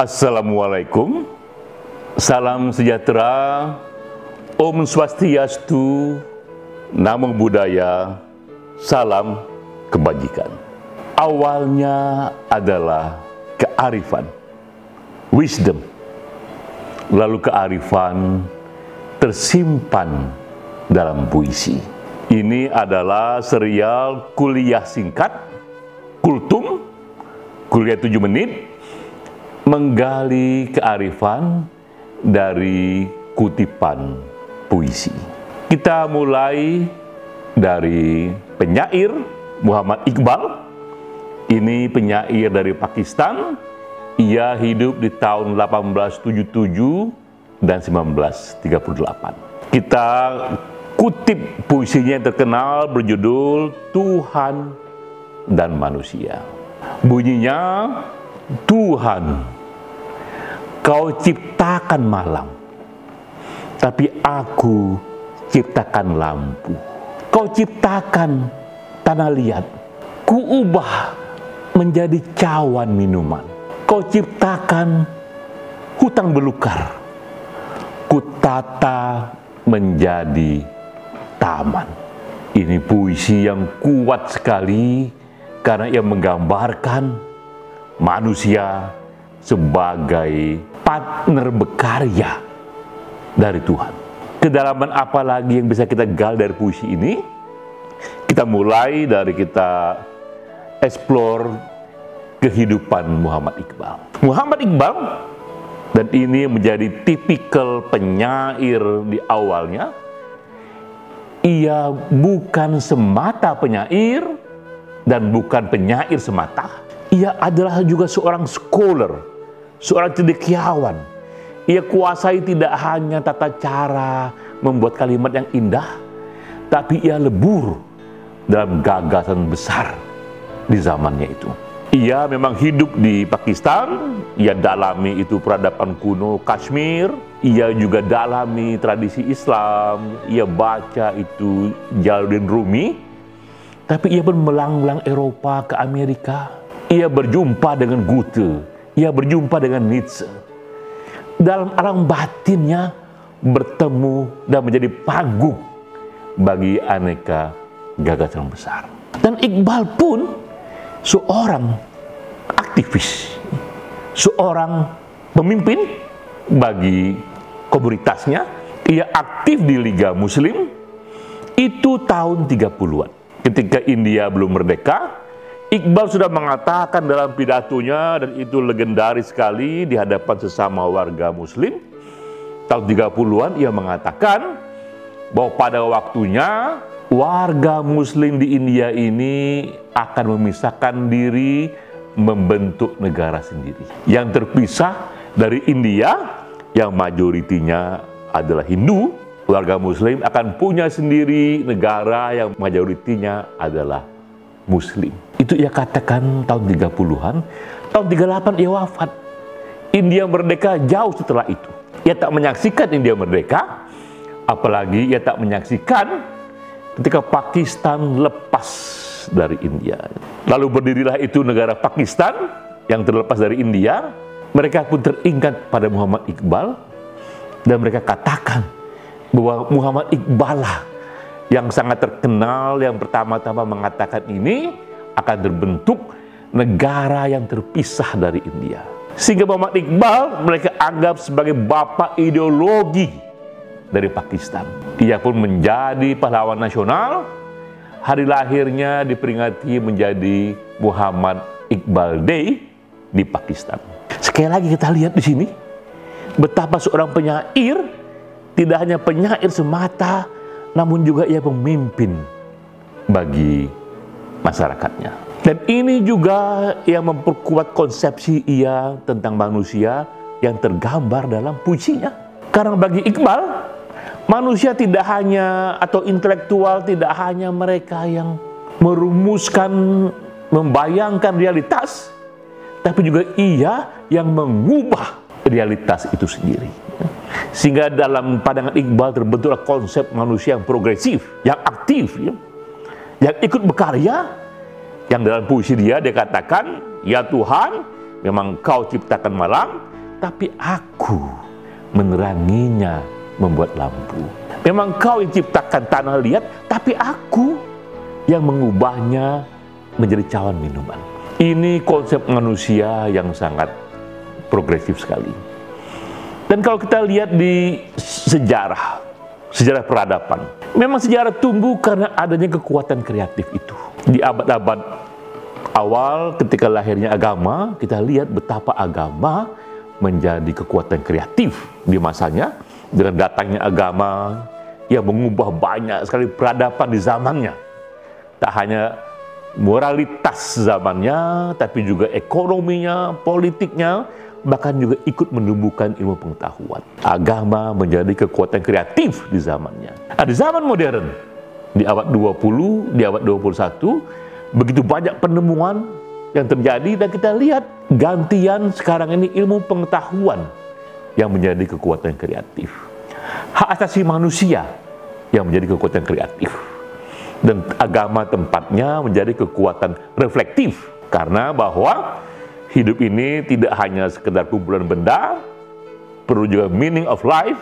Assalamualaikum, salam sejahtera, Om Swastiastu, Namo Buddhaya, salam kebajikan. Awalnya adalah kearifan, wisdom, lalu kearifan tersimpan dalam puisi. Ini adalah serial kuliah singkat, kultum, kuliah 7 menit, menggali kearifan dari kutipan puisi. Kita mulai dari penyair Muhammad Iqbal. Ini penyair dari Pakistan. Ia hidup di tahun 1877 dan 1938. Kita kutip puisinya yang terkenal berjudul Tuhan dan Manusia. Bunyinya, Tuhan Kau ciptakan malam, tapi aku ciptakan lampu. Kau ciptakan tanah liat, ku ubah menjadi cawan minuman. Kau ciptakan hutan belukar, ku tata menjadi taman. Ini puisi yang kuat sekali karena ia menggambarkan manusia sebagai partner berkarya dari Tuhan. Kedalaman apa lagi yang bisa kita gal dari puisi ini? Kita mulai dari kita explore kehidupan Muhammad Iqbal. Muhammad Iqbal dan ini menjadi tipikal penyair di awalnya. Ia bukan semata penyair dan bukan penyair semata. Ia adalah juga seorang scholar, seorang cendekiawan. Ia kuasai tidak hanya tata cara membuat kalimat yang indah, tapi ia lebur dalam gagasan besar di zamannya itu. Ia memang hidup di Pakistan, ia dalami itu peradaban kuno Kashmir, ia juga dalami tradisi Islam, ia baca itu Jalaluddin Rumi, tapi ia pun melang-lang Eropa ke Amerika. Ia berjumpa dengan Goethe, ia berjumpa dengan Nietzsche. Dalam alam batinnya bertemu dan menjadi panggung bagi aneka gagasan besar. Dan Iqbal pun seorang aktivis, seorang pemimpin bagi komunitasnya. Ia aktif di Liga Muslim itu tahun 30-an. Ketika India belum merdeka, Iqbal sudah mengatakan dalam pidatonya dan itu legendaris sekali di hadapan sesama warga muslim. Tahun 30-an ia mengatakan bahwa pada waktunya warga muslim di India ini akan memisahkan diri membentuk negara sendiri. Yang terpisah dari India yang majoritinya adalah Hindu, warga muslim akan punya sendiri negara yang majoritinya adalah muslim. Itu ia katakan tahun 30-an, tahun 38 ia wafat. India merdeka jauh setelah itu. Ia tak menyaksikan India merdeka, apalagi ia tak menyaksikan ketika Pakistan lepas dari India. Lalu berdirilah itu negara Pakistan yang terlepas dari India. Mereka pun teringat pada Muhammad Iqbal dan mereka katakan bahwa Muhammad Iqbal lah yang sangat terkenal yang pertama-tama mengatakan ini akan terbentuk negara yang terpisah dari India. Sehingga Muhammad Iqbal mereka anggap sebagai bapak ideologi dari Pakistan. Ia pun menjadi pahlawan nasional. Hari lahirnya diperingati menjadi Muhammad Iqbal Day di Pakistan. Sekali lagi kita lihat di sini betapa seorang penyair tidak hanya penyair semata, namun juga ia pemimpin bagi masyarakatnya. Dan ini juga yang memperkuat konsepsi ia tentang manusia yang tergambar dalam puisinya. Karena bagi Iqbal, manusia tidak hanya atau intelektual tidak hanya mereka yang merumuskan, membayangkan realitas, tapi juga ia yang mengubah realitas itu sendiri. Sehingga dalam pandangan Iqbal terbentuklah konsep manusia yang progresif, yang aktif, ya. yang ikut berkarya, yang dalam puisi dia dia katakan, ya Tuhan, memang kau ciptakan malam, tapi aku meneranginya membuat lampu. Memang kau yang ciptakan tanah liat, tapi aku yang mengubahnya menjadi cawan minuman. Ini konsep manusia yang sangat progresif sekali. Dan kalau kita lihat di sejarah, sejarah peradaban, memang sejarah tumbuh karena adanya kekuatan kreatif itu. Di abad-abad awal ketika lahirnya agama, kita lihat betapa agama menjadi kekuatan kreatif di masanya dengan datangnya agama yang mengubah banyak sekali peradaban di zamannya. Tak hanya moralitas zamannya, tapi juga ekonominya, politiknya, bahkan juga ikut menumbuhkan ilmu pengetahuan. Agama menjadi kekuatan kreatif di zamannya. Nah, di zaman modern, di abad 20, di abad 21, begitu banyak penemuan yang terjadi dan kita lihat gantian sekarang ini ilmu pengetahuan yang menjadi kekuatan kreatif. Hak asasi manusia yang menjadi kekuatan kreatif dan agama tempatnya menjadi kekuatan reflektif karena bahwa hidup ini tidak hanya sekedar kumpulan benda perlu juga meaning of life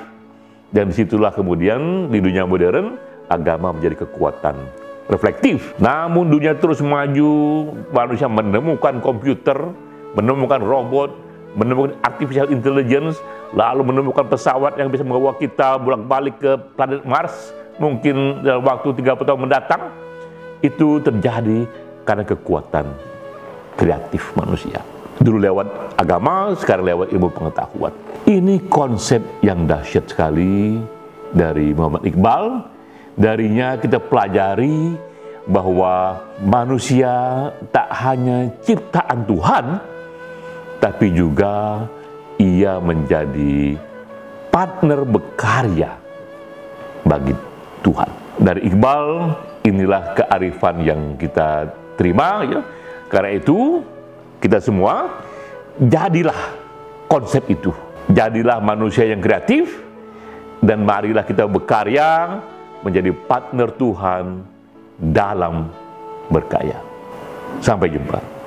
dan di situlah kemudian di dunia modern agama menjadi kekuatan reflektif namun dunia terus maju manusia menemukan komputer menemukan robot menemukan artificial intelligence lalu menemukan pesawat yang bisa membawa kita bolak-balik ke planet Mars mungkin dalam waktu 30 tahun mendatang itu terjadi karena kekuatan kreatif manusia. Dulu lewat agama, sekarang lewat ilmu pengetahuan. Ini konsep yang dahsyat sekali dari Muhammad Iqbal. Darinya kita pelajari bahwa manusia tak hanya ciptaan Tuhan, tapi juga ia menjadi partner berkarya bagi Tuhan. Dari Iqbal, inilah kearifan yang kita terima ya. Karena itu, kita semua jadilah konsep itu. Jadilah manusia yang kreatif dan marilah kita berkarya menjadi partner Tuhan dalam berkaya. Sampai jumpa.